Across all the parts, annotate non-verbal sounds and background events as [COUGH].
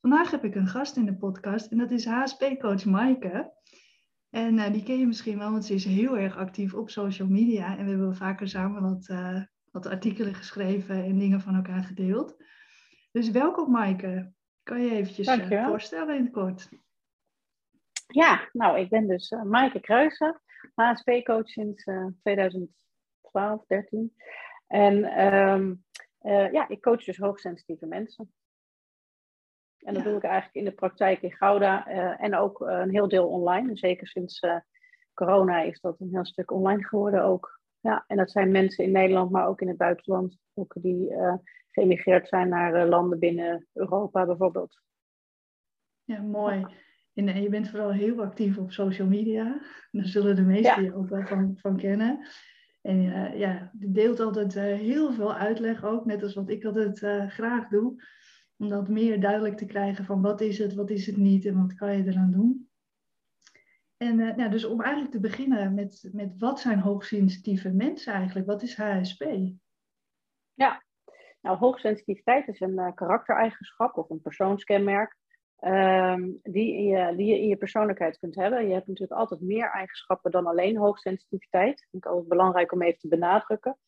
Vandaag heb ik een gast in de podcast en dat is HSP-coach Maaike. En uh, die ken je misschien wel, want ze is heel erg actief op social media. En we hebben vaker samen wat, uh, wat artikelen geschreven en dingen van elkaar gedeeld. Dus welkom Maaike. Kan je eventjes uh, voorstellen in het kort? Ja, nou ik ben dus Maaike Kruijsen, HSP-coach sinds 2012, 13. En um, ja, ik coach dus hoogsensitieve mensen. En dat doe ik eigenlijk in de praktijk in Gouda uh, en ook uh, een heel deel online. Zeker sinds uh, corona is dat een heel stuk online geworden ook. Ja, en dat zijn mensen in Nederland, maar ook in het buitenland. Ook die geëmigreerd zijn naar landen binnen Europa bijvoorbeeld. Ja, mooi. En je bent vooral heel actief op social media. [LAUGHS] Daar zullen de meesten je ook wel van, van kennen. En ja, je deelt altijd heel veel uitleg ook, net als wat ik altijd graag doe om dat meer duidelijk te krijgen van wat is het, wat is het niet en wat kan je eraan doen. En uh, nou, dus om eigenlijk te beginnen met, met wat zijn hoogsensitieve mensen eigenlijk? Wat is HSP? Ja, nou hoogsensitiviteit is een uh, karaktereigenschap of een persoonskenmerk um, die, je, die je in je persoonlijkheid kunt hebben. Je hebt natuurlijk altijd meer eigenschappen dan alleen hoogsensitiviteit. Dat vind ik altijd belangrijk om even te benadrukken.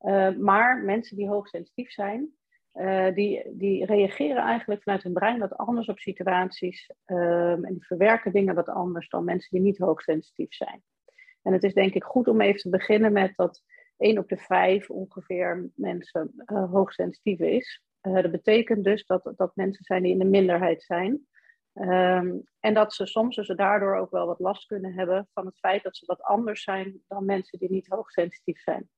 Uh, maar mensen die hoogsensitief zijn, uh, die, die reageren eigenlijk vanuit hun brein wat anders op situaties um, en die verwerken dingen wat anders dan mensen die niet hoogsensitief zijn. En het is denk ik goed om even te beginnen met dat 1 op de 5 ongeveer mensen uh, hoogsensitief is. Uh, dat betekent dus dat, dat mensen zijn die in de minderheid zijn. Um, en dat ze soms dus daardoor ook wel wat last kunnen hebben van het feit dat ze wat anders zijn dan mensen die niet hoogsensitief zijn.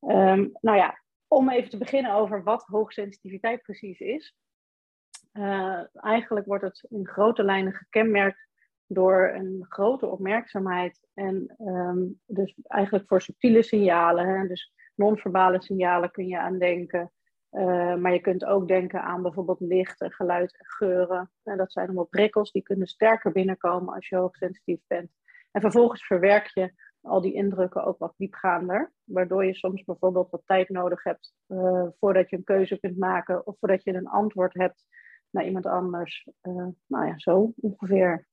Um, nou ja, om even te beginnen over wat hoogsensitiviteit precies is. Uh, eigenlijk wordt het in grote lijnen gekenmerkt door een grote opmerkzaamheid en um, dus eigenlijk voor subtiele signalen. Hè? Dus non-verbale signalen kun je aan denken. Uh, maar je kunt ook denken aan bijvoorbeeld licht geluid en geuren. En dat zijn allemaal prikkels die kunnen sterker binnenkomen als je hoogsensitief bent. En vervolgens verwerk je al die indrukken ook wat diepgaander. Waardoor je soms bijvoorbeeld wat tijd nodig hebt uh, voordat je een keuze kunt maken of voordat je een antwoord hebt naar iemand anders. Uh, nou ja, zo ongeveer.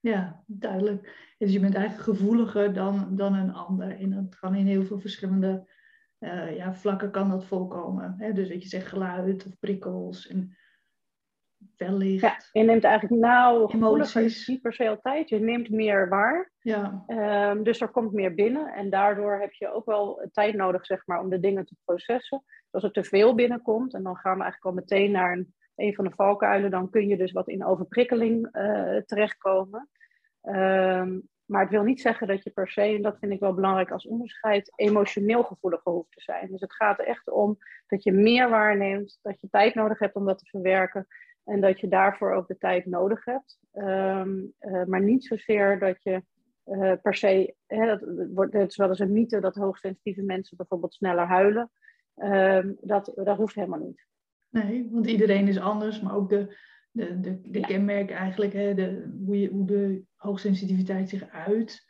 Ja, duidelijk. Dus je bent eigenlijk gevoeliger dan, dan een ander. En dat kan in heel veel verschillende uh, ja, vlakken kan dat voorkomen. Hè? Dus dat je zegt geluid of prikkels. En wellicht. Ja, je neemt eigenlijk nou emoties niet per se altijd. Je neemt meer waar. Ja. Um, dus er komt meer binnen. En daardoor heb je ook wel tijd nodig zeg maar, om de dingen te processen. Dus als er te veel binnenkomt, en dan gaan we eigenlijk al meteen naar een, een van de valkuilen, dan kun je dus wat in overprikkeling uh, terechtkomen. Um, maar het wil niet zeggen dat je per se, en dat vind ik wel belangrijk als onderscheid, emotioneel gevoeliger hoeft te zijn. Dus het gaat er echt om dat je meer waarneemt, dat je tijd nodig hebt om dat te verwerken. En dat je daarvoor ook de tijd nodig hebt. Um, uh, maar niet zozeer dat je uh, per se. Hè, dat, wordt, het is wel eens een mythe dat hoogsensitieve mensen bijvoorbeeld sneller huilen. Um, dat, dat hoeft helemaal niet. Nee, want iedereen is anders, maar ook de, de, de, de ja. kenmerken eigenlijk, hè, de, hoe, je, hoe de hoogsensitiviteit zich uit.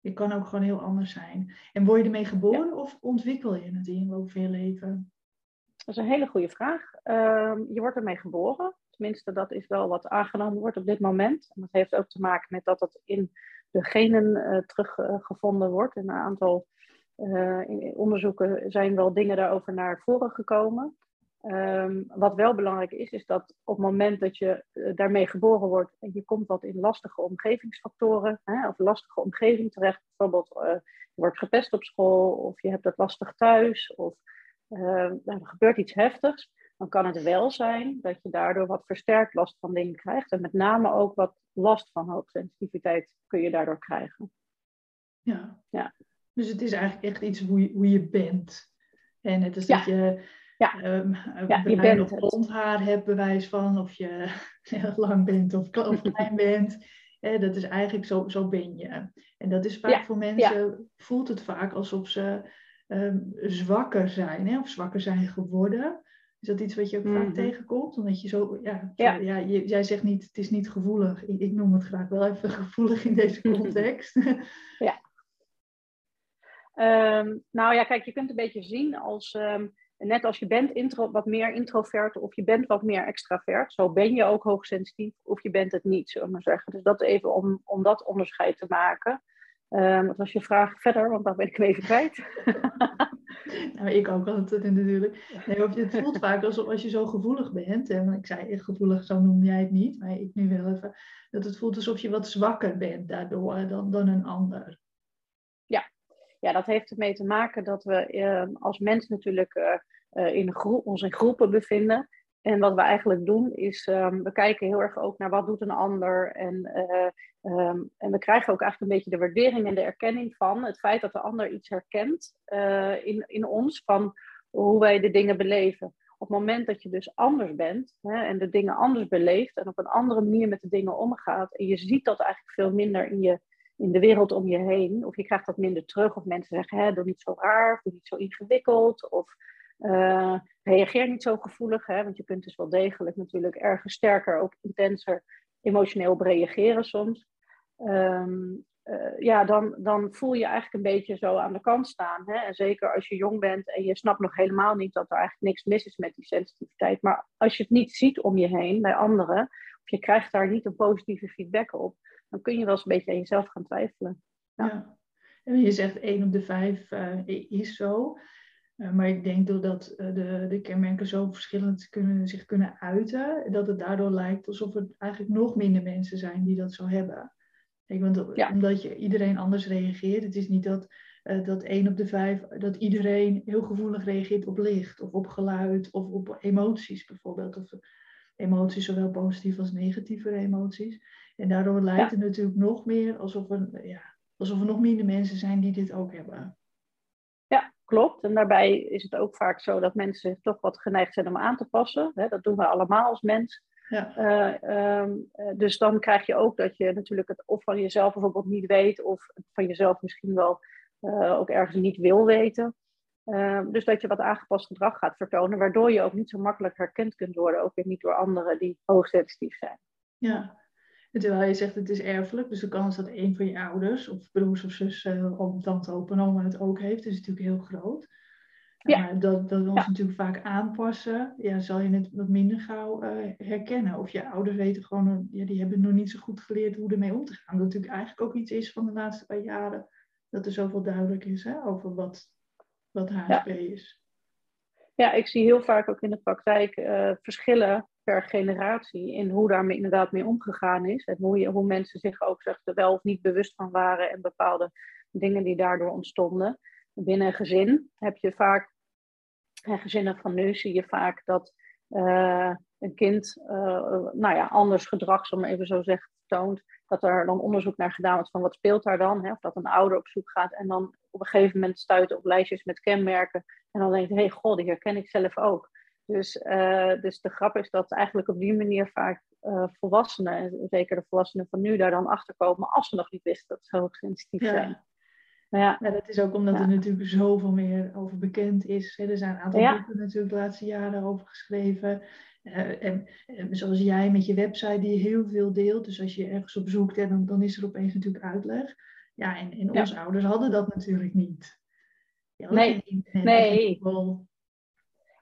Je kan ook gewoon heel anders zijn. En word je ermee geboren ja. of ontwikkel je het in je leven? Dat is een hele goede vraag. Uh, je wordt ermee geboren. Tenminste, dat is wel wat aangenomen wordt op dit moment. En dat heeft ook te maken met dat het in de genen uh, teruggevonden wordt. In een aantal in onderzoeken zijn wel dingen daarover naar voren gekomen. Um, wat wel belangrijk is, is dat op het moment dat je uh, daarmee geboren wordt en je komt wat in lastige omgevingsfactoren hè, of lastige omgeving terecht, bijvoorbeeld je wordt gepest op school of je hebt het lastig thuis of uh, er gebeurt iets heftigs, dan kan het wel zijn dat je daardoor wat versterkt last van dingen krijgt. En met name ook wat last van hoogsensitiviteit kun je daardoor krijgen. Ja. ja. Dus het is eigenlijk echt iets hoe je, hoe je bent. En het is ja. dat je ja. Um, ja, je bent of blond haar hebt, bewijs van, of je [LAUGHS] lang bent of, of klein bent. Eh, dat is eigenlijk zo, zo ben je. En dat is vaak ja. voor mensen, voelt het vaak alsof ze um, zwakker zijn, hè, of zwakker zijn geworden. Is dat iets wat je ook mm-hmm. vaak tegenkomt? Omdat je zo, ja, zo, ja. ja je, jij zegt niet, het is niet gevoelig. Ik, ik, noem het graag wel even [LAUGHS] gevoelig in deze context. [LAUGHS] ja. Um, nou ja, kijk, je kunt een beetje zien als, um, net als je bent intro, wat meer introvert of je bent wat meer extravert, zo ben je ook hoogsensitief of je bent het niet, zullen we maar zeggen. Dus dat even om, om dat onderscheid te maken. Um, wat was je vraag verder? Want dan ben ik hem even kwijt. [LAUGHS] nou, ik ook altijd natuurlijk. Nee, of je, het voelt vaak alsof als je zo gevoelig bent. En ik zei gevoelig, zo noem jij het niet. Maar ik nu wel even. Dat het voelt alsof je wat zwakker bent daardoor dan, dan een ander. Ja. ja, dat heeft ermee te maken dat we uh, als mens natuurlijk uh, in groep, ons in groepen bevinden. En wat we eigenlijk doen is, um, we kijken heel erg ook naar wat doet een ander. En, uh, um, en we krijgen ook eigenlijk een beetje de waardering en de erkenning van het feit dat de ander iets herkent uh, in, in ons, van hoe wij de dingen beleven. Op het moment dat je dus anders bent hè, en de dingen anders beleeft en op een andere manier met de dingen omgaat, en je ziet dat eigenlijk veel minder in, je, in de wereld om je heen, of je krijgt dat minder terug, of mensen zeggen, hè, doe niet zo raar, doe niet zo ingewikkeld, of uh, reageer niet zo gevoelig, hè, want je kunt dus wel degelijk natuurlijk ergens sterker, ook intenser emotioneel op reageren soms. Um, uh, ja, dan, dan voel je eigenlijk een beetje zo aan de kant staan. Hè? En zeker als je jong bent en je snapt nog helemaal niet dat er eigenlijk niks mis is met die sensitiviteit. Maar als je het niet ziet om je heen bij anderen, of je krijgt daar niet een positieve feedback op, dan kun je wel eens een beetje aan jezelf gaan twijfelen. Ja. En je zegt één op de vijf uh, is zo. Uh, maar ik denk doordat uh, de, de kenmerken zo verschillend kunnen, zich kunnen uiten, dat het daardoor lijkt alsof er eigenlijk nog minder mensen zijn die dat zo hebben. Want, ja. Omdat je, iedereen anders reageert. Het is niet dat, uh, dat één op de vijf, dat iedereen heel gevoelig reageert op licht of op geluid of op emoties bijvoorbeeld. Of emoties, zowel positieve als negatieve emoties. En daardoor lijkt ja. het natuurlijk nog meer alsof er, ja, alsof er nog minder mensen zijn die dit ook hebben klopt. En daarbij is het ook vaak zo dat mensen toch wat geneigd zijn om aan te passen. dat doen we allemaal als mens. Ja. Uh, um, dus dan krijg je ook dat je natuurlijk het of van jezelf bijvoorbeeld niet weet, of van jezelf misschien wel uh, ook ergens niet wil weten. Uh, dus dat je wat aangepast gedrag gaat vertonen, waardoor je ook niet zo makkelijk herkend kunt worden, ook weer niet door anderen die hoogsensitief zijn. Ja, terwijl je zegt het is erfelijk, dus de kans dat een van je ouders of broers of zussen of tante of oma het ook heeft, is natuurlijk heel groot. Ja. Uh, dat, dat we ons ja. natuurlijk vaak aanpassen, ja, zal je het wat minder gauw uh, herkennen. Of je ouders weten gewoon, ja, die hebben nog niet zo goed geleerd hoe ermee om te gaan. Dat natuurlijk eigenlijk ook iets is van de laatste paar jaren, dat er zoveel duidelijk is hè, over wat, wat HSP ja. is. Ja, ik zie heel vaak ook in de praktijk uh, verschillen per generatie in hoe daarmee inderdaad mee omgegaan is. En hoe, je, hoe mensen zich ook zeg, wel of niet bewust van waren en bepaalde dingen die daardoor ontstonden. Binnen een gezin heb je vaak, en gezinnen van nu zie je vaak dat uh, een kind uh, nou ja, anders gedrag, zal maar even zo zeggen, Dat er dan onderzoek naar gedaan wordt van wat speelt daar dan. Hè? Of dat een ouder op zoek gaat en dan op een gegeven moment stuit op lijstjes met kenmerken. En dan denkt, hé hey, god, die herken ik zelf ook. Dus, uh, dus de grap is dat eigenlijk op die manier vaak uh, volwassenen, zeker de volwassenen van nu, daar dan achter komen als ze nog niet wisten dat ze hoogsensitief ja. zijn. Ja. ja, dat is ook omdat ja. er natuurlijk zoveel meer over bekend is. Er zijn een aantal ja. boeken natuurlijk de laatste jaren over geschreven. Uh, en, en, zoals jij met je website die heel veel deelt. Dus als je ergens op zoekt, hè, dan, dan is er opeens natuurlijk uitleg. Ja, en, en onze ouders hadden dat natuurlijk niet. nee, nee.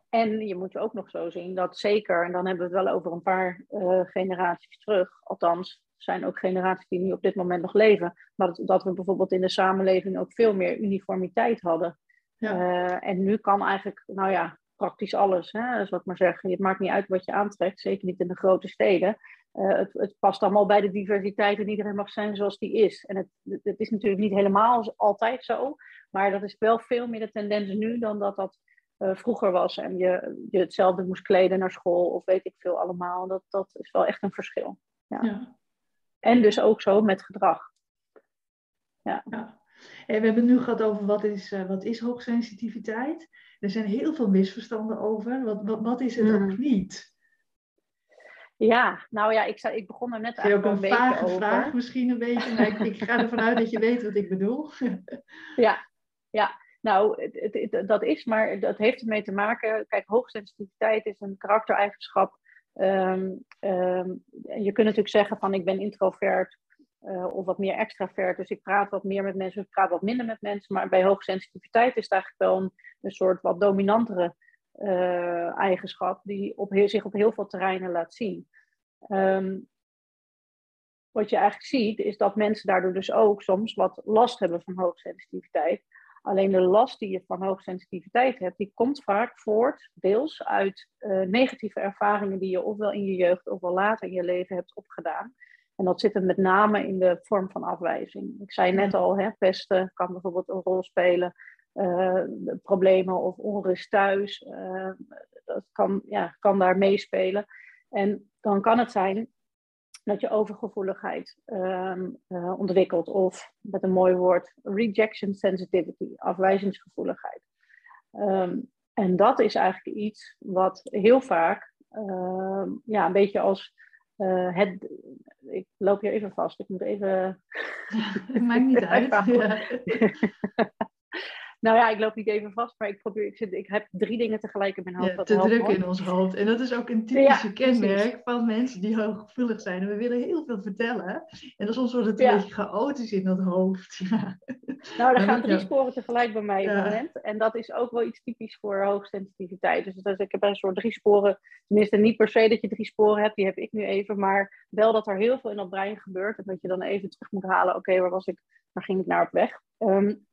En je moet ook nog zo zien dat zeker, en dan hebben we het wel over een paar uh, generaties terug, althans, er zijn ook generaties die nu op dit moment nog leven, maar dat, dat we bijvoorbeeld in de samenleving ook veel meer uniformiteit hadden. Ja. Uh, en nu kan eigenlijk, nou ja, praktisch alles, hè, zou ik maar zeggen. Het maakt niet uit wat je aantrekt, zeker niet in de grote steden. Uh, het, het, past allemaal bij de diversiteit en iedereen mag zijn zoals die is. En het, het is natuurlijk niet helemaal altijd zo, maar dat is wel veel meer de tendens nu dan dat dat uh, vroeger was en je, je hetzelfde moest kleden naar school of weet ik veel allemaal. Dat, dat is wel echt een verschil. Ja. ja. En dus ook zo met gedrag. Ja. we hebben het nu gehad over wat is, uh, wat is hoogsensitiviteit. Er zijn heel veel misverstanden over. Wat, wat, wat is het mm. ook niet? Ja, nou ja, ik, zei, ik begon er net eigenlijk ook een, een vage vraag misschien een beetje, maar ik, ik ga ervan uit dat je weet wat ik bedoel. [LAUGHS] ja, ja. Nou, het, het, dat is, maar dat heeft ermee te maken. Kijk, hoogsensitiviteit is een karaktereigenschap. Um, um, je kunt natuurlijk zeggen van ik ben introvert uh, of wat meer extravert. Dus ik praat wat meer met mensen, ik praat wat minder met mensen. Maar bij hoogsensitiviteit is het eigenlijk wel een, soort wat dominantere eigenschap die op, zich op heel veel terreinen laat zien. Ehm, wat je eigenlijk ziet, is dat mensen daardoor dus ook soms wat last hebben van hoogsensitiviteit. Alleen de last die je van hoogsensitiviteit hebt, die komt vaak voort, deels uit uh, negatieve ervaringen die je ofwel in je jeugd ofwel later in je leven hebt opgedaan. En dat zit er met name in de vorm van afwijzing. Ik zei net al, hè, pesten kan bijvoorbeeld een rol spelen. Uh, problemen of onrust thuis, uh, dat kan, ja, kan daar meespelen. En dan kan het zijn dat je overgevoeligheid um, uh, ontwikkelt. Of met een mooi woord, rejection sensitivity, afwijzingsgevoeligheid. Um, en dat is eigenlijk iets wat heel vaak uh, ja, een beetje als uh, het. Ik loop hier even vast, ik moet even. Ja, [LAUGHS] maakt niet [LAUGHS] uit. Ja. Nou ja, ik loop niet even vast, maar ik probeer, ik, zit, ik heb drie dingen tegelijk in mijn hoofd. Ja, te druk in ons hoofd. En dat is ook een typische kenmerk van mensen die hooggevoelig zijn. En we willen heel veel vertellen. En dan soms wordt het een beetje chaotisch in dat hoofd. [LAUGHS] Nou, er gaan drie sporen tegelijk bij mij in moment. En dat is ook wel iets typisch voor hoogsensitiviteit. Dus, dus ik heb een soort drie sporen. Tenminste, niet per se dat je drie sporen hebt, die heb ik nu even. Maar wel dat er heel veel in dat brein gebeurt. En dat je dan even terug moet halen. Oké, waar was ik? Waar ging ik naar op weg? Um,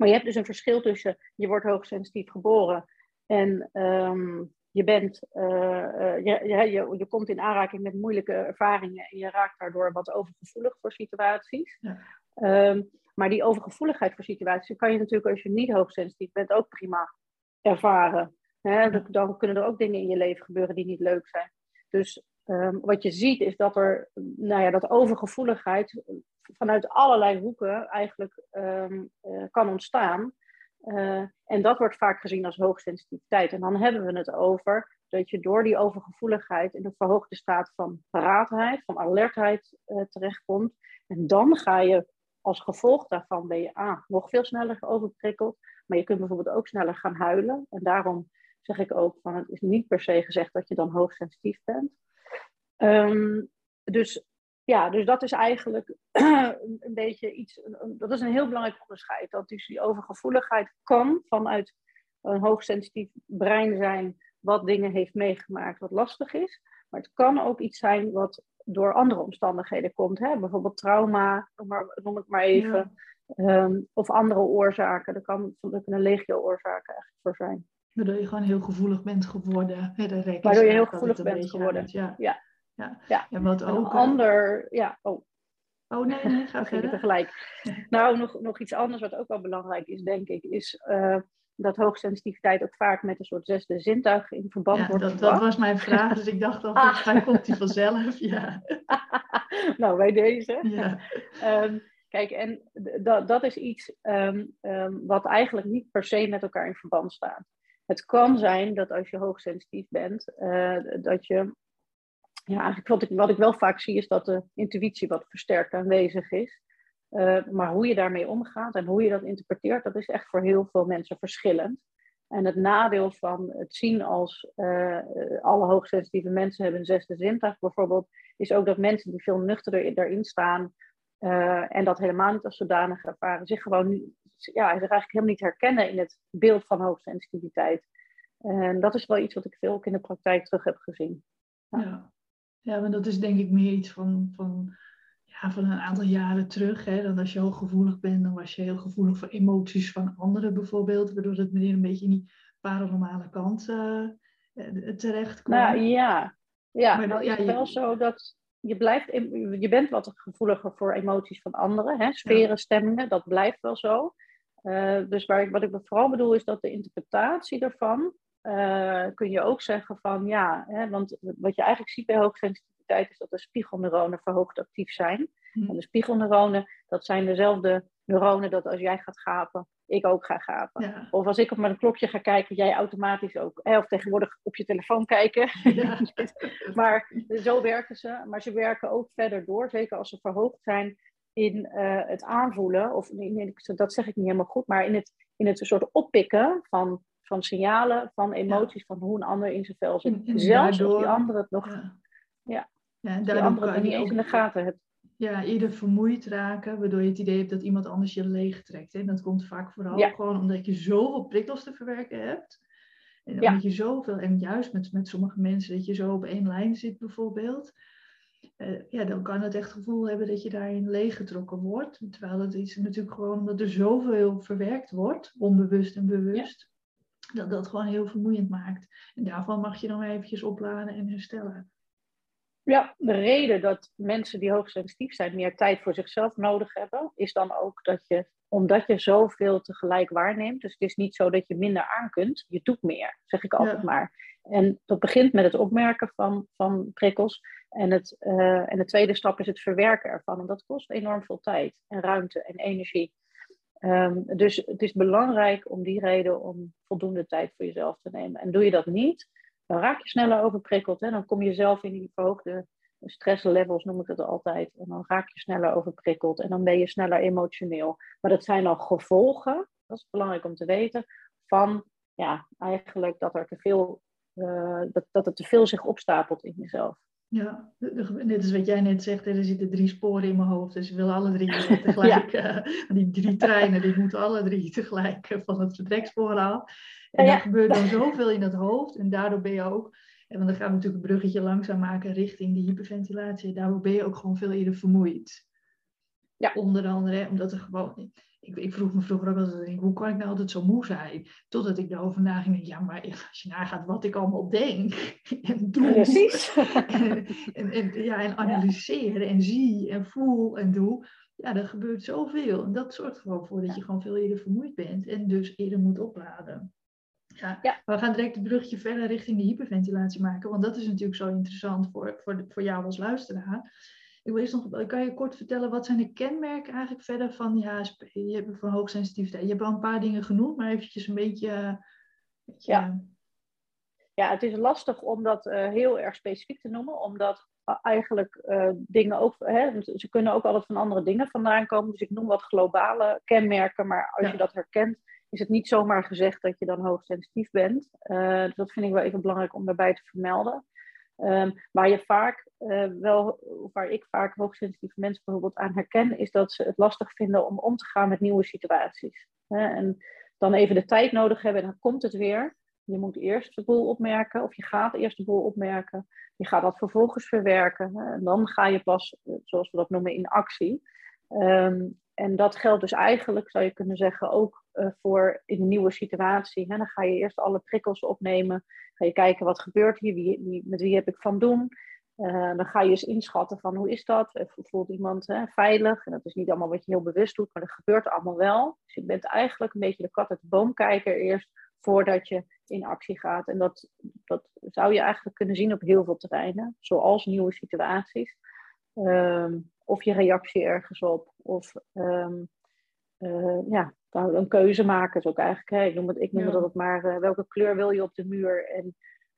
maar je hebt dus een verschil tussen je wordt hoogsensitief geboren en um, je, bent, uh, je, je, je, komt in aanraking met moeilijke ervaringen en je raakt daardoor wat overgevoelig voor situaties. Ja. Um, maar die overgevoeligheid voor situaties kan je natuurlijk als je niet hoogsensitief bent ook prima ervaren. Hè? Dan kunnen er ook dingen in je leven gebeuren die niet leuk zijn. Dus um, wat je ziet is dat er, nou ja, dat overgevoeligheid vanuit allerlei hoeken eigenlijk um, uh, kan ontstaan. Uh, en dat wordt vaak gezien als hoogsensitiviteit. En dan hebben we het over dat je door die overgevoeligheid in een verhoogde staat van paraatheid, van alertheid uh, terechtkomt. En dan ga je als gevolg daarvan ben je nog veel sneller overprikkeld. Maar je kunt bijvoorbeeld ook sneller gaan huilen. En daarom zeg ik ook van het is niet per se gezegd dat je dan hoogsensitief bent. Um, dus ja, dus dat is eigenlijk [CLEARS THROAT] een beetje iets, dat is een heel belangrijk onderscheid. Dat dus die overgevoeligheid kan vanuit een hoogsensitief brein zijn wat dingen heeft meegemaakt wat lastig is. Maar het kan ook iets zijn wat door andere omstandigheden komt. Hè? Bijvoorbeeld trauma, noem, maar, noem ik maar even. Um, of andere oorzaken. Er, kan, er kunnen legio oorzaken eigenlijk voor zijn. Waardoor je gewoon heel gevoelig bent geworden. Waardoor je heel gevoelig bent geworden. ja. ja. Ja. ja. En wat ook, een eh, ander, ja, oh. Oh nee, nee, ga [LAUGHS] verder. tegelijk. [LAUGHS] nou, nog, nog iets anders wat ook wel belangrijk is, denk ik, is uh, dat hoogsensitiviteit ook vaak met een soort zesde zintuig in verband ja, wordt dat, dat was mijn vraag, dus ik dacht al, [LAUGHS] ah. komt die vanzelf. Ja. nou, bij deze. Ja. Um, kijk, en dat, dat is iets um, um, wat eigenlijk niet per se met elkaar in verband staat. Het kan zijn dat als je hoogsensitief bent, uh, dat je ja, eigenlijk wat ik, wat ik wel vaak zie is dat de intuïtie wat versterkt aanwezig is. Uh, maar hoe je daarmee omgaat en hoe je dat interpreteert, dat is echt voor heel veel mensen verschillend. En het nadeel van het zien als uh, alle hoogsensitieve mensen hebben een zesde zintuig bijvoorbeeld, is ook dat mensen die veel nuchterder erin staan uh, en dat helemaal niet als zodanig ervaren, zich gewoon ja, zich eigenlijk helemaal niet herkennen in het beeld van hoogsensitiviteit. En dat is wel iets wat ik veel ook in de praktijk terug heb gezien. Ja. ja. Ja, maar dat is denk ik meer iets van, van, ja, van een aantal jaren terug. Hè. Dan als je hooggevoelig bent, dan was je heel gevoelig voor emoties van anderen bijvoorbeeld. Waardoor het meteen een beetje in die paranormale kant uh, terecht kwam. Nou ja, ja maar nou is het wel zo dat je, blijft, je bent wat gevoeliger voor emoties van anderen. Hè. Sferen, stemmingen, dat blijft wel zo. Uh, dus waar ik, wat ik vooral bedoel is dat de interpretatie daarvan uh, kun je ook zeggen van ja, hè, want wat je eigenlijk ziet bij hoogsensitiviteit is dat de spiegelneuronen verhoogd actief zijn. Hm. En de spiegelneuronen, dat zijn dezelfde neuronen dat als jij gaat gapen, ik ook ga gapen. Of als ik op mijn klokje ga kijken, jij automatisch ook. Hè, of tegenwoordig op je telefoon kijken. Ja. [LAUGHS] maar zo werken ze. Maar ze werken ook verder door, zeker als ze verhoogd zijn in uh, het aanvoelen. Of in, dat zeg ik niet helemaal goed, maar in het, in het soort oppikken van van signalen, van emoties, van hoe een ander in zijn vel zit. En, Zelfs daardoor, als die andere het nog... Ja, ja, ja en die andere het niet eens in de gaten hebt. Ja, eerder vermoeid raken, waardoor je het idee hebt dat iemand anders je leeg trekt. En dat komt vaak vooral gewoon omdat je zoveel prikkels te verwerken hebt. En omdat je zoveel, en juist met, met sommige mensen, dat je zo op één lijn zit bijvoorbeeld. Uh, ja, dan kan het echt het gevoel hebben dat je daarin leeggetrokken wordt. Terwijl het is natuurlijk gewoon omdat er zoveel verwerkt wordt, onbewust en bewust, dat dat gewoon heel vermoeiend maakt. En daarvan mag je dan eventjes opladen en herstellen. Ja, de reden dat mensen die hoogsensitief zijn meer tijd voor zichzelf nodig hebben, is dan ook dat je, omdat je zoveel tegelijk waarneemt, dus het is niet zo dat je minder aan kunt, je doet meer, zeg ik altijd maar. En dat begint met het opmerken van, van prikkels. En, het, uh, en de tweede stap is het verwerken ervan. En dat kost enorm veel tijd en ruimte en energie. Um, dus het is belangrijk om die reden om voldoende tijd voor jezelf te nemen. En doe je dat niet, dan raak je sneller overprikkeld. Hè? Dan kom je zelf in die verhoogde stresslevels, noem ik het altijd. En dan raak je sneller overprikkeld en dan ben je sneller emotioneel. Maar dat zijn dan gevolgen, dat is belangrijk om te weten, van ja, eigenlijk dat er te veel, uh, dat, dat er te veel zich opstapelt in jezelf. Ja, net als wat jij net zegt, er zitten drie sporen in mijn hoofd. Dus we willen alle drie [LAUGHS] tegelijk. ja. uh, die drie treinen, die moeten alle drie [LAUGHS] tegelijk van het vertrekspoor af. En ja, er gebeurt dan zoveel in het hoofd. En daardoor ben je ook, en want dan gaan we natuurlijk een bruggetje langzaam maken richting die hyperventilatie. Daardoor ben je ook gewoon veel eerder vermoeid. Ja. Onder andere, omdat er gewoon. Ik, ik, vroeg me vroeger ook altijd, hoe kan ik nou altijd zo moe zijn? Totdat ik daarover naging, ja, maar als je nagaat wat ik allemaal denk [LAUGHS] en doe. Precies. [LAUGHS] En, en, en, ja, en analyseer en zie en voel en doe. Ja, er gebeurt zoveel. En dat zorgt gewoon voor dat je gewoon veel eerder vermoeid bent en dus eerder moet opladen. Ja, ja. we gaan direct het brugje verder richting de hyperventilatie maken, want dat is natuurlijk zo interessant voor, voor, voor jou als luisteraar. Ik wil eerst nog, kan je kort vertellen, wat zijn de kenmerken eigenlijk verder van die HSP? Je hebt van hoogsensitiviteit, je hebt al een paar dingen genoemd, maar eventjes een beetje... beetje ja. ja, het is lastig om dat uh, heel erg specifiek te noemen, omdat eigenlijk uh, dingen ook, hè, ze kunnen ook altijd van andere dingen vandaan komen. Dus ik noem wat globale kenmerken, maar als je dat herkent, is het niet zomaar gezegd dat je dan hoogsensitief bent. Uh, dus dat vind ik wel even belangrijk om daarbij te vermelden. Um, waar je vaak uh, wel, waar ik vaak hoogsensitieve mensen bijvoorbeeld aan herken, is dat ze het lastig vinden om om te gaan met nieuwe situaties. en dan even de tijd nodig hebben en dan komt het weer. Je moet eerst de boel opmerken, of je gaat eerst de boel opmerken. Je gaat dat vervolgens verwerken. en dan ga je pas, eh, zoals we dat noemen, in actie. Um, en dat geldt dus eigenlijk, zou je kunnen zeggen, ook voor in een nieuwe situatie. Hè? Dan ga je eerst alle prikkels opnemen. Ga je kijken wat gebeurt hier, wie, met wie heb ik van doen. Uh, dan ga je eens inschatten van hoe is dat? Eh, voelt iemand hè, veilig? En dat is niet allemaal wat je heel bewust doet, maar dat gebeurt allemaal wel. Dus je bent eigenlijk een beetje de kat uit de boomkijker eerst voordat je in actie gaat. En dat, dat zou je eigenlijk kunnen zien op heel veel terreinen, zoals nieuwe situaties. Um, of je reactie ergens op. Of um, uh, ja, een keuze maken is ook eigenlijk. Hè, ik noem het, ik noem het maar uh, welke kleur wil je op de muur. En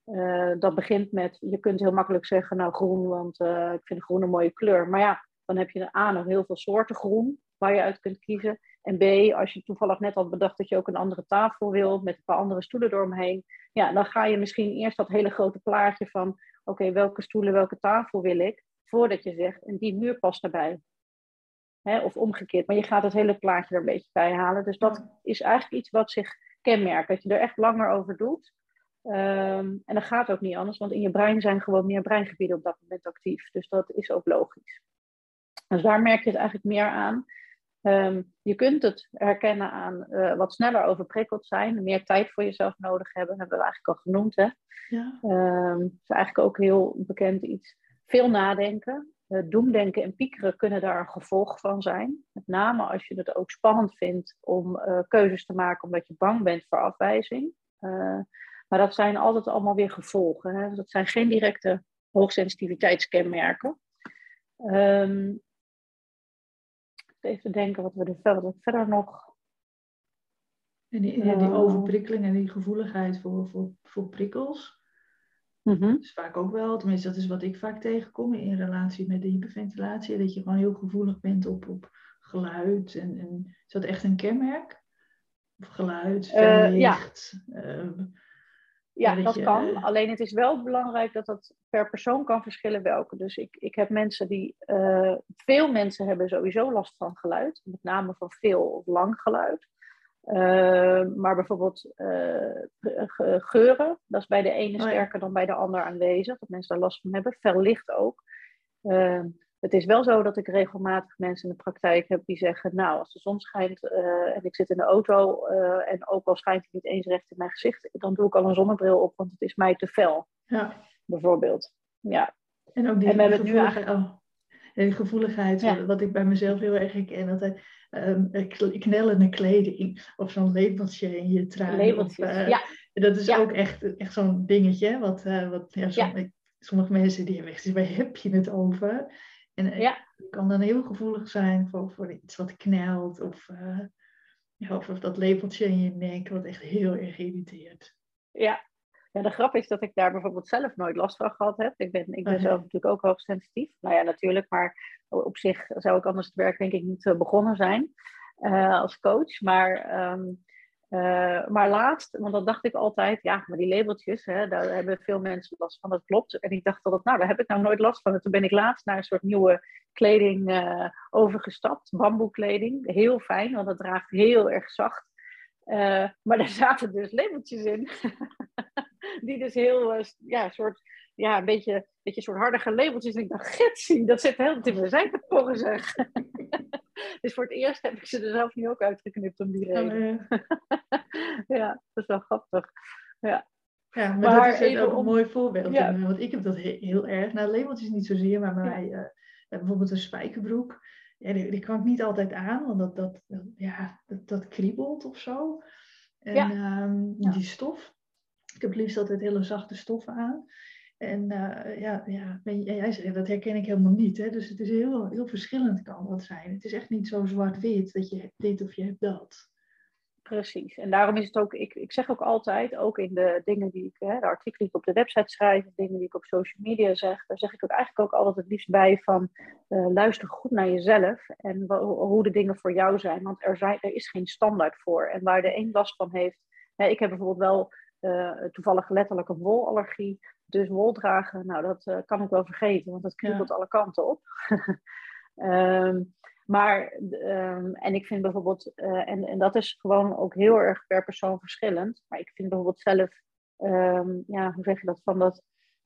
uh, dat begint met, je kunt heel makkelijk zeggen, nou groen, want ik vind groen een mooie kleur. Maar ja, dan heb je A nog heel veel soorten groen waar je uit kunt kiezen. En B, als je toevallig net had bedacht dat je ook een andere tafel wil met een paar andere stoelen eromheen. Ja, dan ga je misschien eerst dat hele grote plaatje van, oké, welke stoelen, welke tafel wil ik voordat je zegt, en die muur past daarbij. Hè, of omgekeerd, maar je gaat het hele plaatje er een beetje bij halen. Dus dat is eigenlijk iets wat zich kenmerkt, dat je er echt langer over doet. Um, en dat gaat ook niet anders, want in je brein zijn gewoon meer breingebieden op dat moment actief. Dus dat is ook logisch. Dus daar merk je het eigenlijk meer aan. Um, je kunt het herkennen aan uh, wat sneller overprikkeld zijn, meer tijd voor jezelf nodig hebben, hebben we eigenlijk al genoemd. Hè? Ja. Um, dat is eigenlijk ook heel bekend iets. Veel nadenken. Uh, doemdenken en piekeren kunnen daar een gevolg van zijn. Met name als je het ook spannend vindt om uh, keuzes te maken omdat je bang bent voor afwijzing. Uh, maar dat zijn altijd allemaal weer gevolgen. Hè? Dat zijn geen directe hoogsensitiviteitskenmerken. Um, even denken wat we er verder, verder nog. En die, die overprikkeling en die gevoeligheid voor, voor, voor prikkels. Mm Dat is vaak ook wel, tenminste dat is wat ik vaak tegenkom in relatie met de hyperventilatie, dat je gewoon heel gevoelig bent op, op geluid. En, en is dat echt een kenmerk? Of geluid, uh, ja. Uh, ja, dat, kan. Alleen het is wel belangrijk dat dat per persoon kan verschillen welke. Dus ik, ik heb mensen die, uh, veel mensen hebben sowieso last van geluid, met name van veel of lang geluid. Maar bijvoorbeeld geuren, dat is bij de ene oh sterker dan bij de ander aanwezig, dat mensen daar last van hebben. Verlicht ook. Het is wel zo dat ik regelmatig mensen in de praktijk heb die zeggen, nou, als de zon schijnt uh, en ik zit in de auto uh, en ook al schijnt hij niet eens recht in mijn gezicht, dan doe ik al een zonnebril op, want het is mij te fel. Ja. Bijvoorbeeld. Ja. En ook die, en die gevoeligheid, oh, gevoeligheid wat ik bij mezelf heel erg herken, altijd um, knellende kleding of zo'n labeltje in je trui. Labeltjes, of, uh, ja. Dat is ook echt, echt zo'n dingetje, wat, wat ja, sommige, sommige mensen die hebben echt, waar heb je het over? En eh, kan dan heel gevoelig zijn voor, voor iets wat knelt of, of, of, dat lepeltje in je nek wat echt heel erg irriteert. Ja. Ja, de grap is dat ik daar bijvoorbeeld zelf nooit last van gehad heb. Ik ben, ik ben zelf natuurlijk ook hoogsensitief. Nou ja, natuurlijk, maar op zich zou ik anders het werk denk ik niet eh, begonnen zijn uh, als coach. Maar um, uh, maar laatst, want dat dacht ik altijd, ja, maar die labeltjes, hè, daar hebben veel mensen last van, dat klopt. En ik dacht altijd, nou, daar heb ik nou nooit last van. En toen ben ik laatst naar een soort nieuwe kleding uh, overgestapt, bamboekleding. Heel fijn, want dat draagt heel erg zacht. Maar daar zaten dus labeltjes in, [LAUGHS] [LAUGHS] die dus heel, ja, soort, ja, een beetje, beetje soort hardige labeltjes. En ik dacht, getsie, dat zit helemaal in mijn zijkaporen zeg. [LAUGHS] dus voor het eerst heb ik ze er zelf niet ook uitgeknipt om die reden. Oh, [LAUGHS] ja. dat is wel grappig. Ja. Ja, maar, dat is ook een mooi voorbeeld. Ja. Want ik heb dat heel, erg. Nou, labeltjes niet zozeer, maar bij mij, uh, bijvoorbeeld een spijkerbroek. Ja, die, die, kan ik niet altijd aan, want dat, dat, ja, dat, dat kriebelt of zo. En ja. Um, die stof. Ik heb liefst altijd hele zachte stoffen aan. En uh, ja, ja, jij zegt, dat herken ik helemaal niet. Hè? Dus het is heel, heel verschillend kan dat zijn. Het is echt niet zo zwart-wit dat je hebt dit of je hebt dat. Precies. En daarom is het ook, ik, ik zeg ook altijd, ook in de dingen die ik, hè, de artikelen die ik op de website schrijf, de dingen die ik op social media zeg, daar zeg ik ook eigenlijk ook altijd het liefst bij van uh, luister goed naar jezelf en hoe de dingen voor jou zijn. Want er, zijn, er is geen standaard voor. En waar de een last van heeft, hè, ik heb bijvoorbeeld wel toevallig letterlijk een wolallergie. Dus wol dragen, nou dat uh, kan ik wel vergeten, want dat kriebelt alle kanten op. um, [LAUGHS] maar, um, en ik vind bijvoorbeeld, uh, en, en dat is gewoon ook heel erg per persoon verschillend. Maar ik vind bijvoorbeeld zelf, um, ja, hoe zeg je dat, van dat,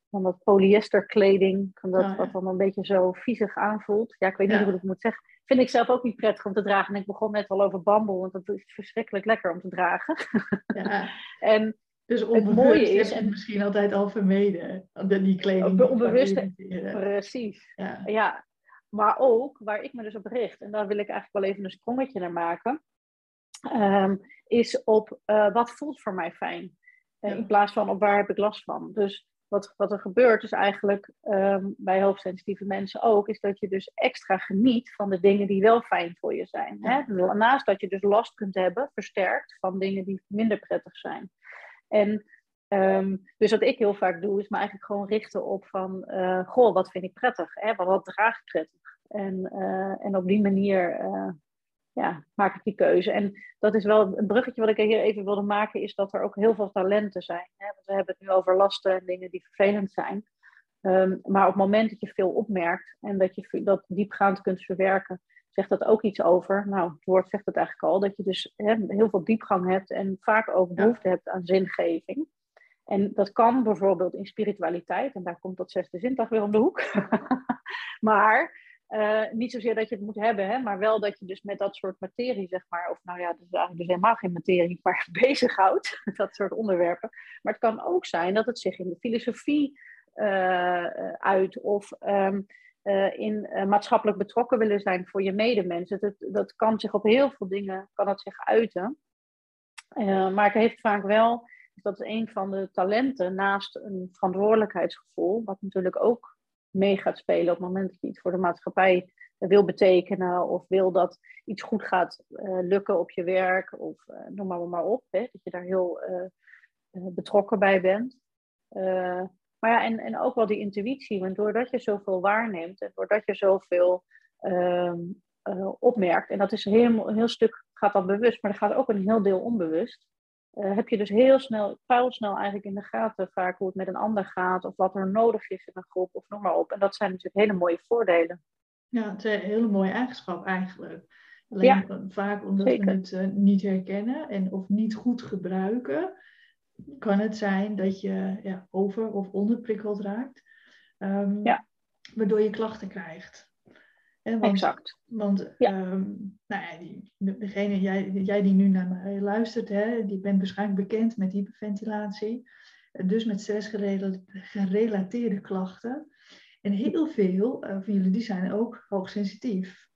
van dat polyesterkleding, van dat, oh, wat dan een beetje zo viezig aanvoelt. Ja, ik weet niet hoe ik het moet zeggen. Vind ik zelf ook niet prettig om te dragen. En ik begon net al over bamboe, want dat is verschrikkelijk lekker om te dragen. Ja. [LAUGHS] en dus het mooie is, en misschien altijd al vermeden, die kleding. Onbewust, precies. Ja. ja. maar ook waar ik me dus op richt, en daar wil ik eigenlijk wel even een sprongetje naar maken, um, is op uh, wat voelt voor mij fijn. Uh, In plaats van op waar heb ik last van. Dus wat, wat er gebeurt is eigenlijk um, bij hoogsensitieve mensen ook, is dat je dus extra geniet van de dingen die wel fijn voor je zijn. Hè? Naast dat je dus last kunt hebben, versterkt, van dingen die minder prettig zijn. En um, dus wat ik heel vaak doe, is me eigenlijk gewoon richten op van, uh, goh, wat vind ik prettig? Hè? Wat, wat draag prettig? En, uh, en op die manier uh, ja, maak ik die keuze. En dat is wel een bruggetje wat ik hier even wilde maken, is dat er ook heel veel talenten zijn. Hè? Want we hebben het nu over lasten en dingen die vervelend zijn. Um, maar op het moment dat je veel opmerkt en dat je dat diepgaand kunt verwerken, zegt dat ook iets over. Nou, het woord zegt het eigenlijk al, dat je dus hè, heel veel diepgang hebt en vaak ook behoefte hebt aan zingeving. En dat kan bijvoorbeeld in spiritualiteit, en daar komt dat zesde zintuig weer om de hoek. [LAUGHS] maar uh, niet zozeer dat je het moet hebben, hè, maar wel dat je dus met dat soort materie, zeg maar, of nou ja, dat is eigenlijk dus helemaal geen materie, [LAUGHS] maar bezighoudt, [LAUGHS] dat soort onderwerpen. Maar het kan ook zijn dat het zich in de filosofie uh, uit, of um, uh, in uh, maatschappelijk betrokken willen zijn voor je medemensen. Dat, dat kan zich op heel veel dingen kan het zich uiten. Uh, maar het heeft vaak wel, dat is een van de talenten naast een verantwoordelijkheidsgevoel, wat natuurlijk ook mee gaat spelen op het moment dat je iets voor de maatschappij wil betekenen of wil dat iets goed gaat lukken op je werk of noem maar, maar op, hè, dat je daar heel betrokken bij bent. Maar ja, en, en ook wel die intuïtie. Want doordat je zoveel waarneemt en doordat je zoveel um, uh, opmerkt, en dat is heel, een heel stuk gaat dan bewust, maar er gaat ook een heel deel onbewust. Uh, heb je dus heel snel, snel eigenlijk in de gaten vaak hoe het met een ander gaat, of wat er nodig is in een groep, of noem maar op. En dat zijn natuurlijk hele mooie voordelen. Ja, het is een hele mooie eigenschap eigenlijk. Alleen vaak omdat we het uh, niet herkennen en of niet goed gebruiken, kan het zijn dat je ja, over- of onderprikkeld raakt. Um, ja. Waardoor je klachten krijgt. want, exact. Want ja. um, nou ja, die, degene, jij, jij die nu naar mij luistert, hè, die bent waarschijnlijk bekend met hyperventilatie. Dus met stressgerelateerde klachten. En heel veel uh, van jullie die zijn ook hoogsensitief.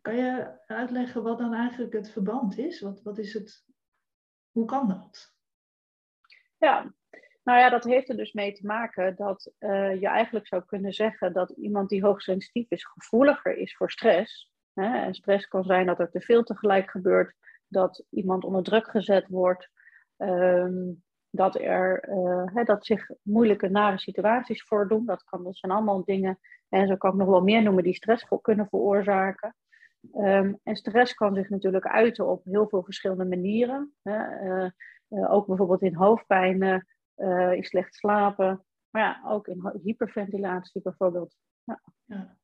Kan je uitleggen wat dan eigenlijk het verband is? Wat, wat is het, hoe kan dat? Ja, nou ja, dat heeft er dus mee te maken dat uh, je eigenlijk zou kunnen zeggen dat iemand die hoogsensitief is, gevoeliger is voor stress. Hè? En stress kan zijn dat er te veel tegelijk gebeurt, dat iemand onder druk gezet wordt, um, dat er uh, dat zich moeilijke, nare situaties voordoen. Dat, kan, dat zijn allemaal dingen, en zo kan ik nog wel meer noemen, die stress kunnen veroorzaken. Um, en stress kan zich natuurlijk uiten op heel veel verschillende manieren. Hè. Uh, uh, ook bijvoorbeeld in hoofdpijn, uh, in slecht slapen. Maar ja, ook in hyperventilatie bijvoorbeeld. Ja. ja.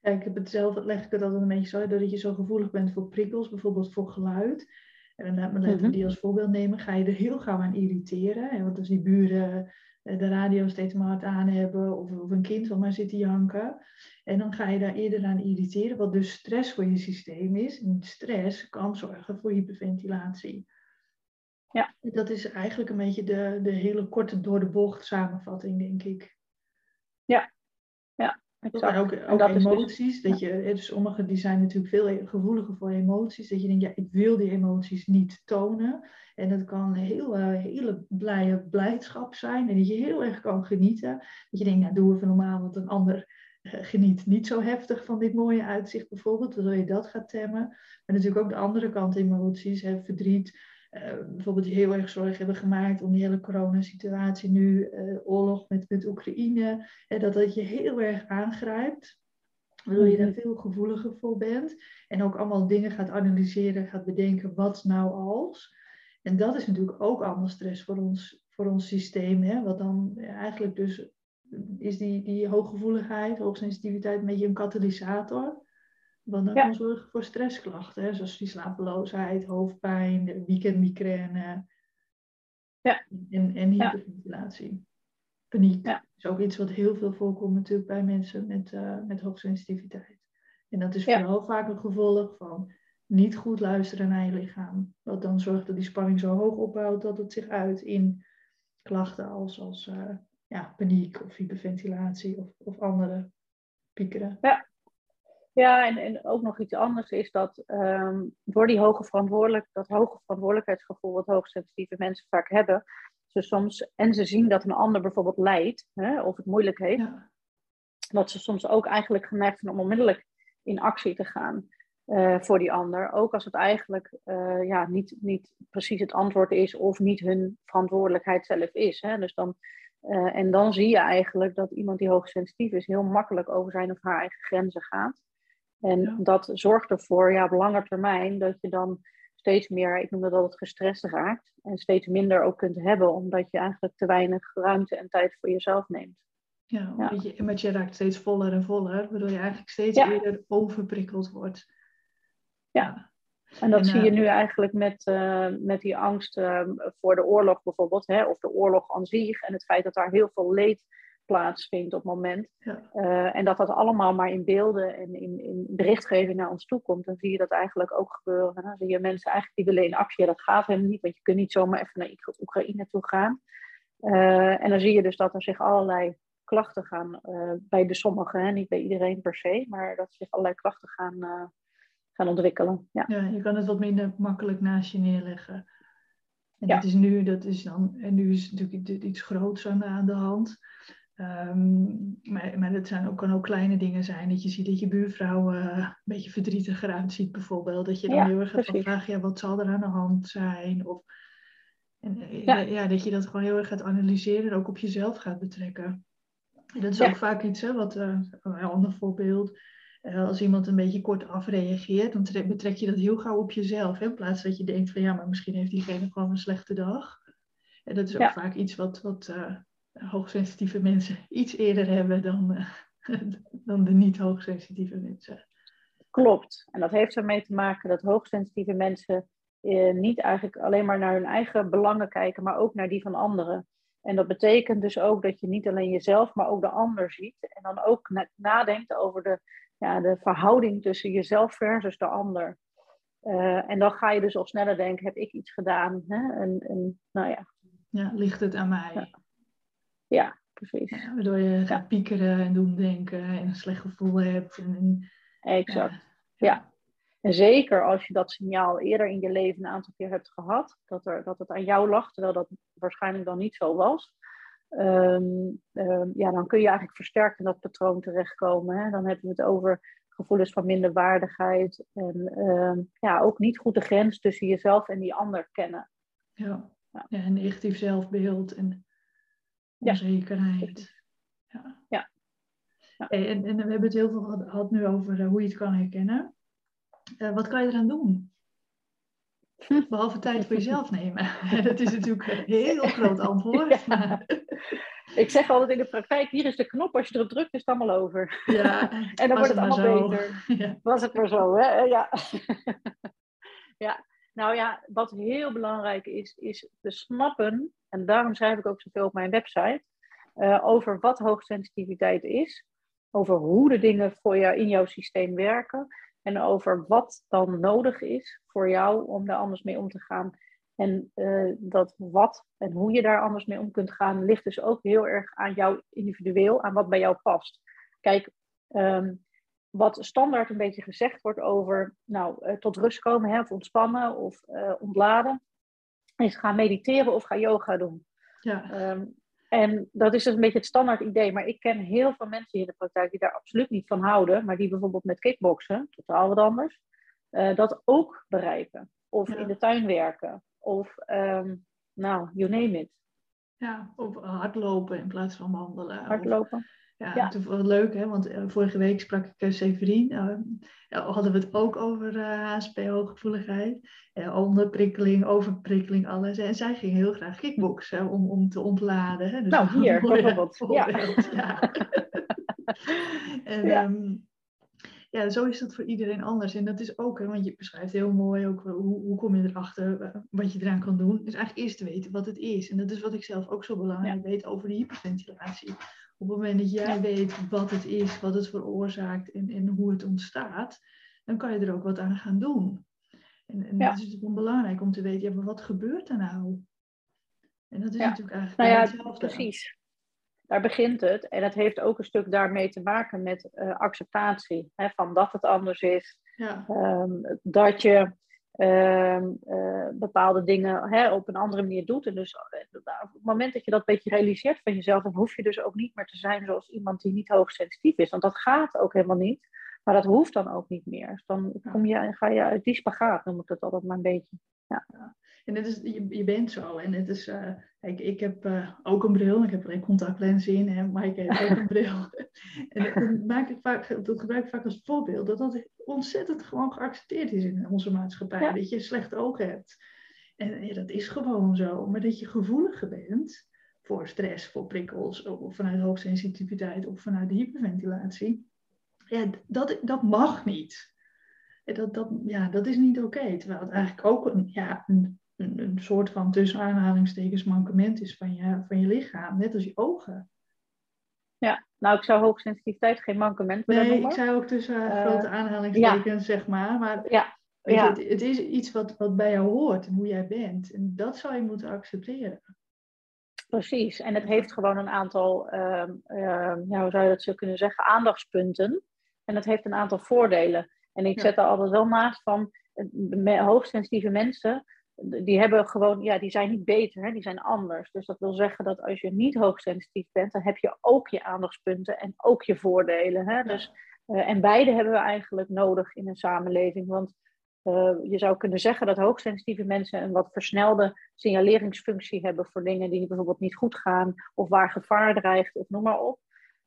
ja ik heb het zelf, leg ik het altijd een beetje zo, dat je zo gevoelig bent voor prikkels, bijvoorbeeld voor geluid. En dan laten we die als voorbeeld nemen, ga je er heel gauw aan irriteren. Hè? Want als die buren eh, de radio steeds maar hard aan hebben, of, of een kind wat maar zit te janken. En dan ga je daar eerder aan irriteren, wat dus stress voor je systeem is. En stress kan zorgen voor hyperventilatie. Ja. Dat is eigenlijk een beetje de, de hele korte door de bocht samenvatting, denk ik. Ja, ja. Maar ook, ook dus- emoties. dat je, dus sommigen die zijn natuurlijk veel gevoeliger voor emoties. Dat je denkt, ja, ik wil die emoties niet tonen. En dat kan een heel, uh, hele blije blijdschap zijn. En dat je heel erg kan genieten. Dat je denkt, nou doe even normaal, want een ander uh, geniet niet zo heftig van dit mooie uitzicht bijvoorbeeld. Waardoor je dat gaat temmen. Maar natuurlijk ook de andere kant emoties. Hè, verdriet, uh, bijvoorbeeld die heel erg zorg hebben gemaakt om die hele coronasituatie nu, uh, oorlog met, met Oekraïne, hè, dat dat je heel erg aangrijpt, waardoor je daar mhm. veel gevoeliger voor bent en ook allemaal dingen gaat analyseren, gaat bedenken wat nou als. En dat is natuurlijk ook allemaal stress voor ons, voor ons systeem, hè, wat dan eigenlijk dus is die, die hooggevoeligheid, hoogsensitiviteit een beetje een katalysator. Want dat kan zorgen voor stressklachten, hè, zoals die slapeloosheid, hoofdpijn, weekendmigraine ja. en, en hyperventilatie. Paniek ja. is ook iets wat heel veel voorkomt natuurlijk bij mensen met, uh, met hoogsensitiviteit. En dat is vooral vaak een gevolg van niet goed luisteren naar je lichaam. Wat dan zorgt dat die spanning zo hoog opbouwt dat het zich uit in klachten als, als uh, ja, paniek of hyperventilatie of, of andere piekeren. Ja, ja, en, en ook nog iets anders is dat um, door die hoge verantwoordelijk, dat hoge verantwoordelijkheidsgevoel wat hoogsensitieve mensen vaak hebben, ze soms, en ze zien dat een ander bijvoorbeeld lijdt hè, of het moeilijk heeft, dat ze soms ook eigenlijk geneigd zijn om onmiddellijk in actie te gaan uh, voor die ander. Ook als het eigenlijk uh, ja, niet, niet precies het antwoord is of niet hun verantwoordelijkheid zelf is. Hè. Dus dan, uh, en dan zie je eigenlijk dat iemand die hoogsensitief is heel makkelijk over zijn of haar eigen grenzen gaat. En dat zorgt ervoor, ja, op lange termijn, dat je dan steeds meer, ik noem dat altijd gestrest raakt. En steeds minder ook kunt hebben, omdat je eigenlijk te weinig ruimte en tijd voor jezelf neemt. Ja, ja. Je, je raakt steeds voller en voller, waardoor je eigenlijk steeds eerder overprikkeld wordt. Ja, en dat zie je eh, nu eigenlijk met, uh, met die angst uh, voor de oorlog bijvoorbeeld, hè, of de oorlog aan zich en het feit dat daar heel veel leed plaatsvindt op het moment. Ja. Uh, en dat dat allemaal maar in beelden en in, in berichtgeving naar ons toe komt. Dan zie je dat eigenlijk ook gebeuren. En dan zie je mensen eigenlijk die willen in actie. dat gaat helemaal niet, want je kunt niet zomaar even naar Oekraïne toe gaan. Uh, en dan zie je dus dat er zich allerlei klachten gaan, uh, bij de sommigen, hè, niet bij iedereen per se, maar dat zich allerlei klachten gaan, gaan ontwikkelen. Ja. ja, je kan het wat minder makkelijk naast je neerleggen. En ja. dat is nu, dat is dan, en nu is natuurlijk iets groots aan de, aan de hand. Um, maar, maar dat zijn ook, kan ook kleine dingen zijn. Dat je ziet dat je buurvrouw uh, een beetje verdrietiger uitziet bijvoorbeeld. Dat je dan heel erg gaat vragen, ja, wat zal er aan de hand zijn? Of, en, eh, ja. ja. dat je dat gewoon heel erg gaat analyseren en ook op jezelf gaat betrekken. En dat is ook vaak iets, hè, wat, uh, een ander voorbeeld. Uh, als iemand een beetje kort afreageert, dan betrek je dat heel gauw op jezelf. Hè, in plaats dat je denkt van, ja, maar misschien heeft diegene gewoon een slechte dag. En dat is ook vaak iets wat, wat hoogsensitieve mensen iets eerder hebben dan, uh, [LAUGHS] dan de niet hoogsensitieve mensen. Klopt. En dat heeft ermee te maken dat hoogsensitieve mensen eh, niet eigenlijk alleen maar naar hun eigen belangen kijken, maar ook naar die van anderen. En dat betekent dus ook dat je niet alleen jezelf, maar ook de ander ziet. En dan ook nadenkt over de, ja, de verhouding tussen jezelf versus de ander. Uh, en dan ga je dus al sneller denken, heb ik iets gedaan? Hè? En, en, nou ja. ja, ligt het aan mij? Ja, ja precies. Ja, waardoor je gaat piekeren en doen denken en een slecht gevoel hebt. En, exact, ja. En zeker als je dat signaal eerder in je leven een aantal keer hebt gehad, dat, er, dat het aan jou lag, terwijl dat waarschijnlijk dan niet zo was. Ehm, ehm, ja, dan kun je eigenlijk versterkt in dat patroon terechtkomen. Hè? Dan hebben we het over gevoelens van minderwaardigheid en ehm, ja, ook niet goed de grens tussen jezelf en die ander kennen. Ja, ja. ja een negatief zelfbeeld en onzekerheid. Ja. ja. ja. en, en we hebben het heel veel gehad nu over uh, hoe je het kan herkennen. Uh, wat kan je eraan doen? Behalve tijd voor jezelf nemen. [LAUGHS] dat is natuurlijk een heel groot antwoord. [LAUGHS] Ja. Ik zeg altijd in de praktijk, hier is de knop, als je erop drukt is het allemaal over. Ja, [LAUGHS] en dan wordt het, allemaal beter. Ja. Was het maar zo, hè? Ja. ja. Nou ja, wat heel belangrijk is, is te snappen, en daarom schrijf ik ook zoveel op mijn website, uh, over wat hoogsensitiviteit is, over hoe de dingen voor jou in jouw systeem werken en over wat dan nodig is voor jou om daar anders mee om te gaan. En uh, dat wat en hoe je daar anders mee om kunt gaan, ligt dus ook heel erg aan jou individueel, aan wat bij jou past. Kijk, um, wat standaard een beetje gezegd wordt over nou, uh, tot rust komen, hè, of ontspannen of ontladen, is ga mediteren of ga yoga doen. Ja. Um, en dat is dus een beetje het standaard idee. Maar ik ken heel veel mensen in de praktijk die daar absoluut niet van houden. Maar die bijvoorbeeld met kickboksen, totaal wat anders, uh, dat ook bereiken. Of in de tuin werken. Of, um, nou, you name it. Ja, of hardlopen in plaats van wandelen. Hardlopen. Ja, ja. Het was leuk, hè? want uh, vorige week sprak ik uh, Severien. Uh, ja, hadden we het ook over HSP, hooggevoeligheid. onderprikkeling, overprikkeling, alles. En zij ging heel graag kickboksen om, om te ontladen. Hè? Dus nou, [LAUGHS] hier bijvoorbeeld. Ja. ja. [LAUGHS] en, ja. Um, ja, zo is dat voor iedereen anders. En dat is ook, hè, want je beschrijft heel mooi ook hoe, hoe kom je erachter, wat je eraan kan doen. Dus eigenlijk eerst te weten wat het is. En dat is wat ik zelf ook zo belangrijk weet over de hyperventilatie op het moment dat jij weet wat het is, wat het veroorzaakt en, en hoe het ontstaat, dan kan je er ook wat aan gaan doen. En, en ja. dat is natuurlijk belangrijk om te weten, ja, maar wat gebeurt er nou? En dat is natuurlijk eigenlijk nou ja, hetzelfde. Precies. Daar begint het. En het heeft ook een stuk daarmee te maken met uh, acceptatie. Hè, van dat het anders is. Ja. Um, dat je uh, uh, bepaalde dingen hè, op een andere manier doet. En dus uh, op het moment dat je dat een beetje realiseert van jezelf, dan hoef je dus ook niet meer te zijn zoals iemand die niet hoogsensitief is. Want dat gaat ook helemaal niet. Maar dat hoeft dan ook niet meer. Dus dan kom je, ga je uit die spagaat, noem ik het altijd maar een beetje. Ja. En het is, je, je bent zo. En het is, uh, kijk, ik heb uh, ook een bril. Ik heb er een contactlens in. En Mike heeft ook een [LAUGHS] bril. en dat, maak ik vaak, dat gebruik ik vaak als voorbeeld. Dat dat ontzettend gewoon geaccepteerd is in onze maatschappij. Ja. Dat je slecht oog hebt. En ja, dat is gewoon zo. Maar dat je gevoeliger bent voor stress, voor prikkels. Of vanuit hoogsensitiviteit of vanuit de hyperventilatie. Ja, dat, dat mag niet. Dat, dat, ja, dat is niet oké. Terwijl het eigenlijk ook een, ja, een een, een soort van tussen aanhalingstekens mankement is van je, van je lichaam, net als je ogen. Ja, nou ik zou hoogsensitiviteit geen mankement willen nee, ik zou ook tussen uh, grote aanhalingstekens, ja. zeg maar. Maar ja. Ja. Het, het, is iets wat, wat bij jou hoort en hoe jij bent. En dat zou je moeten accepteren. Precies, en het heeft gewoon een aantal, uh, uh, ja, hoe zou je dat zo kunnen zeggen, aandachtspunten. En het heeft een aantal voordelen. En ik zet er altijd wel naast van, hoogsensitieve mensen die hebben gewoon, ja, die zijn niet beter, hè? die zijn anders. Dus dat wil zeggen dat als je niet hoogsensitief bent, dan heb je ook je aandachtspunten en ook je voordelen. Hè? Dus, uh, en beide hebben we eigenlijk nodig in een samenleving. Want uh, je zou kunnen zeggen dat hoogsensitieve mensen een wat versnelde signaleringsfunctie hebben voor dingen die bijvoorbeeld niet goed gaan of waar gevaar dreigt of noem maar op.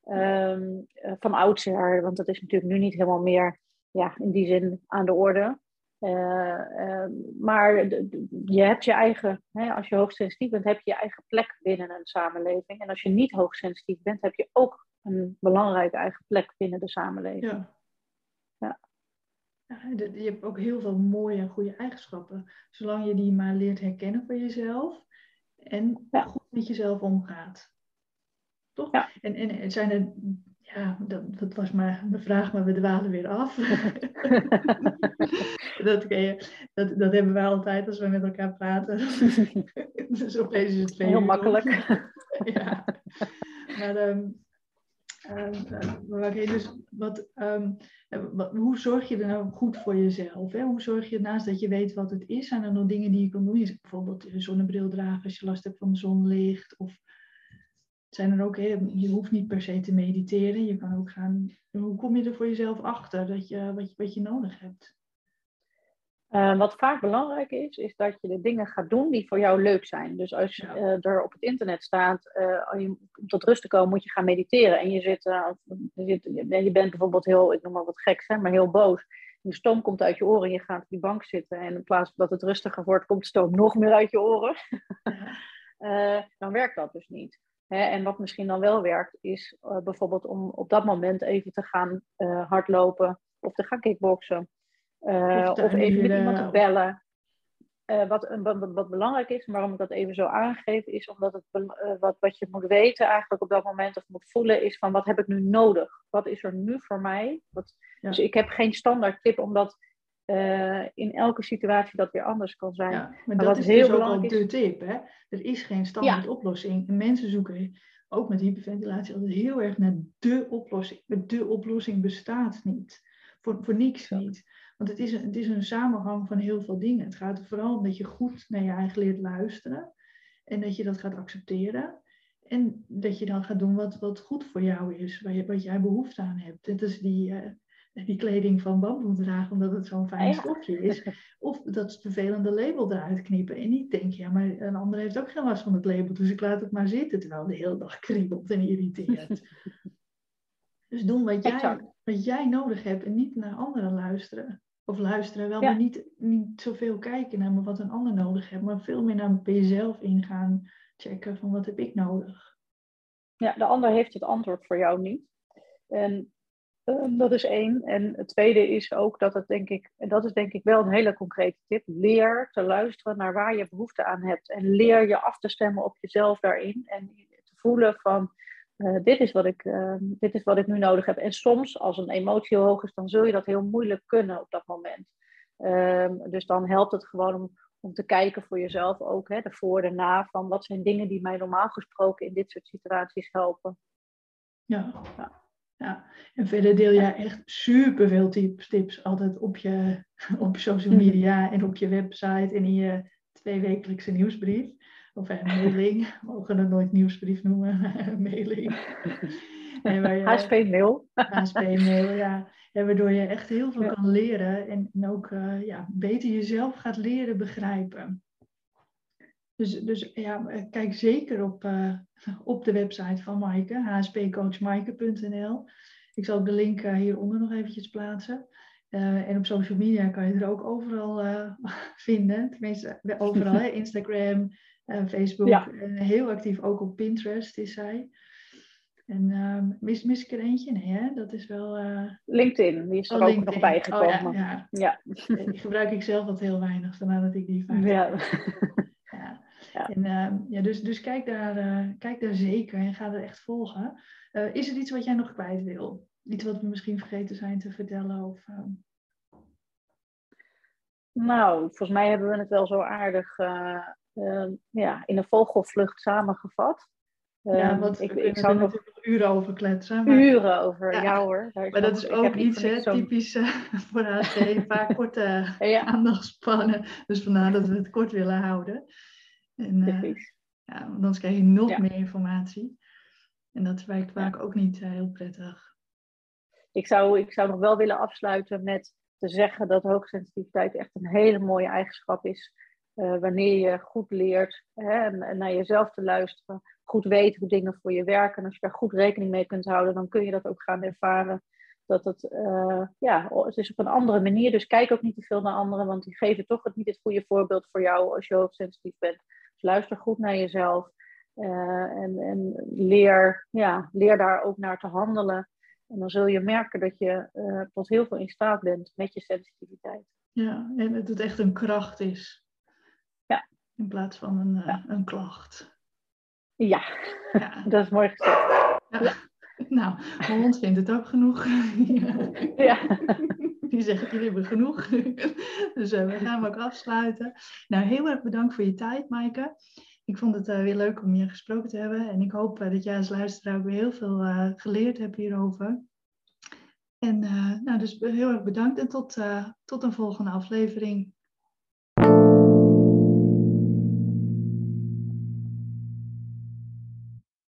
Um, uh, van oudsher, want dat is natuurlijk nu niet helemaal meer ja, in die zin aan de orde. Uh, uh, maar je hebt je eigen, hè, als je hoogsensitief bent, heb je je eigen plek binnen een samenleving. En als je niet hoogsensitief bent, heb je ook een belangrijke eigen plek binnen de samenleving. Ja. ja. je hebt ook heel veel mooie en goede eigenschappen. Zolang je die maar leert herkennen van jezelf en goed met jezelf omgaat. Toch? Ja. En, en zijn er, ja, dat, dat was maar mijn vraag, maar we dwalen weer af. [LAUGHS] dat, dat, dat hebben wij altijd als we met elkaar praten. [LAUGHS] dus opeens is het Heel makkelijk. [LAUGHS] ja. Maar um, uh, dus wat, ehm, wat, hoe zorg je er nou goed voor jezelf? Hè? Hoe zorg je naast dat je weet wat het is, zijn er nog dingen die je kan doen? Bijvoorbeeld een zonnebril dragen als je last hebt van zonlicht. Of zijn er ook, je hoeft niet per se te mediteren. Je kan ook gaan. Hoe kom je er voor jezelf achter dat je, wat, je, wat je nodig hebt? Uh, wat vaak belangrijk is, is dat je de dingen gaat doen die voor jou leuk zijn. Dus als ja. uh, er op het internet staat, uh, je, om tot rust te komen moet je gaan mediteren. En je, zit, je, zit, je bent bijvoorbeeld heel, ik noem maar wat geks, hè, maar heel boos. De stoom komt uit je oren, je gaat op die bank zitten. En in plaats van dat het rustiger wordt, komt de stoom nog meer uit je oren. [LAUGHS] dan werkt dat dus niet. Hè? En wat misschien dan wel werkt, is bijvoorbeeld om op dat moment even te gaan hardlopen of te gaan kickboksen. Uh, of, even met iemand te bellen. Wat, wat, wat, belangrijk is, waarom ik dat even zo aangeef, is omdat het, wat, wat je moet weten eigenlijk op dat moment of moet voelen, is van wat heb ik nu nodig? Wat is er nu voor mij? Wat, Dus ik heb geen standaard tip, omdat in elke situatie dat weer anders kan zijn. Ja, maar, dat is heel dus ook al de tip. Hè? Er is geen standaard oplossing. En mensen zoeken ook met hyperventilatie altijd heel erg naar de oplossing. De oplossing bestaat niet. Voor, voor niks niet. Want het is, een, het is een samenhang van heel veel dingen. Het gaat er vooral om dat je goed naar je eigen leert luisteren. En dat je dat gaat accepteren. En dat je dan gaat doen wat, wat goed voor jou is, waar je, wat jij behoefte aan hebt. Dit is die, uh, die kleding van bamboe dragen omdat het zo'n fijn stofje is. Of dat vervelende label eruit knippen. En niet denken, ja, maar een ander heeft ook geen last van het label, dus ik laat het maar zitten. Terwijl de hele dag kriebelt en irriteert. [LAUGHS] dus doen wat jij, wat jij nodig hebt en niet naar anderen luisteren. Of luisteren wel, maar niet, niet zoveel kijken naar wat een ander nodig heeft, maar veel meer naar bij jezelf ingaan, checken van wat heb ik nodig. Ja, de ander heeft het antwoord voor jou niet. En ehm, dat is één. En het tweede is ook dat het denk ik, en dat is denk ik wel een hele concrete tip, leer te luisteren naar waar je behoefte aan hebt. En leer je af te stemmen op jezelf daarin. En te voelen van, uh, dit, is wat ik, uh, dit is wat ik nu nodig heb. En soms, als een emotie hoog is, dan zul je dat heel moeilijk kunnen op dat moment. Um, dus dan helpt het gewoon om, om te kijken voor jezelf ook, hè, de voor en na, van wat zijn dingen die mij normaal gesproken in dit soort situaties helpen. Ja, ja. Ja. en verder deel jij echt superveel tips, tips altijd op je, [LAUGHS] op social media en op je website en in je tweewekelijkse nieuwsbrief. Of een mailing, [LAUGHS] we mogen het nooit nieuwsbrief noemen, [LAUGHS] mailing. HSP-mail. HSP-mail, ja. En waardoor je echt heel veel kan leren en, ook uh, ja, beter jezelf gaat leren begrijpen. Dus, dus ja, kijk zeker op, uh, op de website van Maaike, hspcoachmaaike.nl. Ik zal ook de link uh, hieronder nog eventjes plaatsen. en op social media kan je er ook overal [LAUGHS] vinden. Tenminste, overal, hè? Instagram, Facebook. Ja. Heel actief ook op Pinterest is zij. En uh, mis, mis ik er eentje? Nee, hè? dat is wel... Uh... LinkedIn, die is er oh, ook nog bijgekomen. Oh, ja, ja. ja. die gebruik ik zelf wat heel weinig, vandaar dat ik die vaak ja. [LAUGHS] ja. Ja. En, ehm, ja, dus, dus kijk, daar, kijk daar zeker en ga er echt volgen. is er iets wat jij nog kwijt wil? Iets wat we misschien vergeten zijn te vertellen? Of, ehm? Nou, volgens mij hebben we het wel zo aardig Ehm, ja, in een vogelvlucht samengevat. ja, want ik, ik zou nog uren over kletsen. Maar... Uren over, ja, ja hoor. Maar dat is ook iets hè, typisch uh, [LAUGHS] voor HSP, [LAUGHS] vaak korte ja. aandachtspannen. Dus vandaar dat we het kort willen houden. En, uh, ja, want anders krijg je nog meer informatie. En dat werkt vaak ook niet uh, heel prettig. Ik zou, ik zou nog wel willen afsluiten met te zeggen dat hoogsensitiviteit echt een hele mooie eigenschap is uh, wanneer je goed leert hè, en, naar jezelf te luisteren, goed weet hoe dingen voor je werken. En als je daar goed rekening mee kunt houden, dan kun je dat ook gaan ervaren. Dat het, uh, ja, het is op een andere manier. Dus kijk ook niet te veel naar anderen, want die geven toch niet het goede voorbeeld voor jou als je hoogsensitief bent. Dus luister goed naar jezelf uh, en, en leer, ja, leer daar ook naar te handelen. En dan zul je merken dat je uh, tot heel veel in staat bent met je sensitiviteit. Ja, en dat het echt een kracht is. Ja. In plaats van een, uh, een klacht. Ja. ja. [LAUGHS] dat is mooi gezegd. Ja. [LAUGHS] Nou, mijn hond vindt het ook genoeg. ja. [LAUGHS] [LAUGHS] Die zegt, jullie hebben genoeg. [LAUGHS] dus uh, we gaan ook afsluiten. Nou, heel erg bedankt voor je tijd, Maaike. Ik vond het uh, weer leuk om je gesproken te hebben. En ik hoop uh, dat jij als luisteraar ook weer heel veel geleerd hebt hierover. En nou, dus heel erg bedankt en tot, tot een volgende aflevering.